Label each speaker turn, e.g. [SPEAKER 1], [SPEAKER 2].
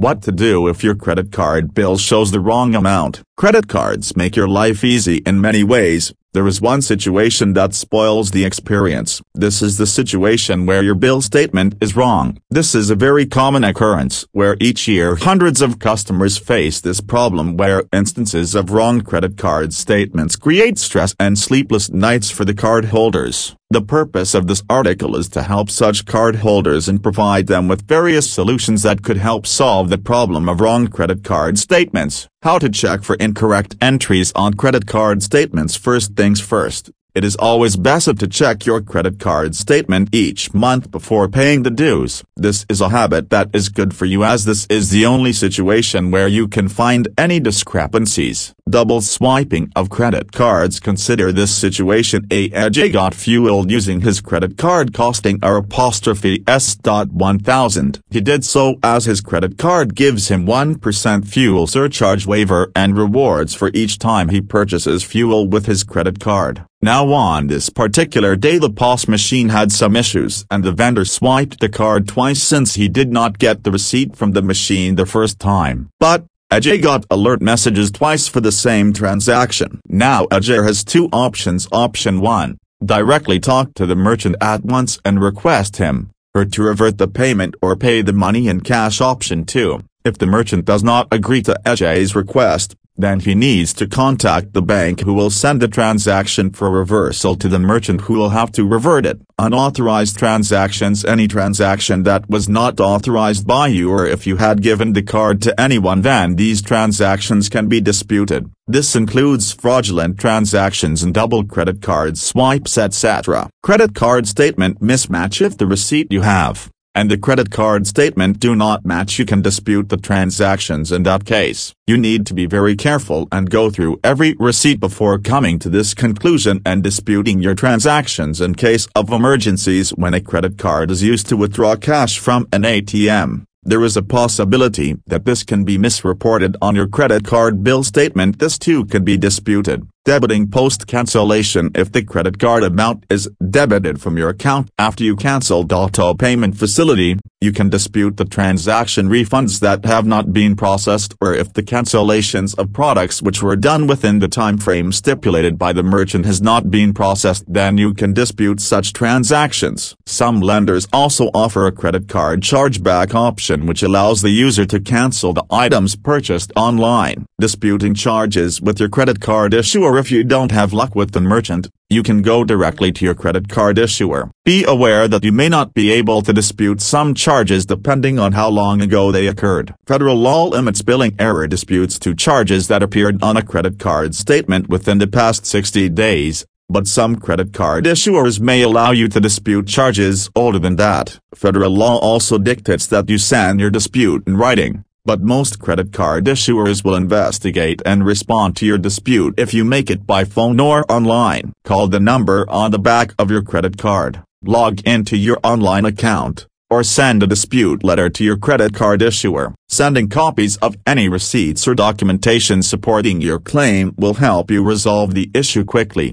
[SPEAKER 1] What to do if your credit card bill shows the wrong amount. Credit cards make your life easy in many ways, there is one situation that spoils the experience. This is the situation where your bill statement is wrong. This is a very common occurrence where each year hundreds of customers face this problem where instances of wrong credit card statements create stress and sleepless nights for the card holders. The purpose of this article is to help such cardholders and provide them with various solutions that could help solve the problem of wrong credit card statements. How to check for incorrect entries on credit card statements First things first, it is always best to check your credit card statement each month before paying the dues. This is a habit that is good for you as this is the only situation where you can find any discrepancies. Double swiping of credit cards Consider this situation A. Ajay got fueled using his credit card costing R apostrophe S. 1000. He did so as his credit card gives him 1% fuel surcharge waiver and rewards for each time he purchases fuel with his credit card. Now on this particular day the POS machine had some issues and the vendor swiped the card twice since he did not get the receipt from the machine the first time. But, Ajay got alert messages twice for the same transaction. Now Ajay has two options Option 1, directly talk to the merchant at once and request him, her to revert the payment or pay the money in cash Option 2, if the merchant does not agree to Ajay's request, then he needs to contact the bank who will send the transaction for reversal to the merchant who will have to revert it. Unauthorized transactions Any transaction that was not authorized by you or if you had given the card to anyone then these transactions can be disputed. This includes fraudulent transactions and double credit card swipes etc. Credit card statement mismatch If the receipt you have and the credit card statement do not match you can dispute the transactions in that case. You need to be very careful and go through every receipt before coming to this conclusion and disputing your transactions in case of emergencies when a credit card is used to withdraw cash from an ATM. There is a possibility that this can be misreported on your credit card bill statement this too can be disputed. Debiting post-cancellation If the credit card amount is debited from your account after you cancelled auto payment facility, you can dispute the transaction refunds that have not been processed or if the cancellations of products which were done within the time frame stipulated by the merchant has not been processed then you can dispute such transactions. Some lenders also offer a credit card chargeback option which allows the user to cancel the items purchased online. Disputing charges with your credit card issuer or if you don't have luck with the merchant, you can go directly to your credit card issuer. Be aware that you may not be able to dispute some charges depending on how long ago they occurred. Federal law limits billing error disputes to charges that appeared on a credit card statement within the past 60 days, but some credit card issuers may allow you to dispute charges older than that. Federal law also dictates that you send your dispute in writing but most credit card issuers will investigate and respond to your dispute if you make it by phone or online. Call the number on the back of your credit card, log into your online account, or send a dispute letter to your credit card issuer. Sending copies of any receipts or documentation supporting your claim will help you resolve the issue quickly.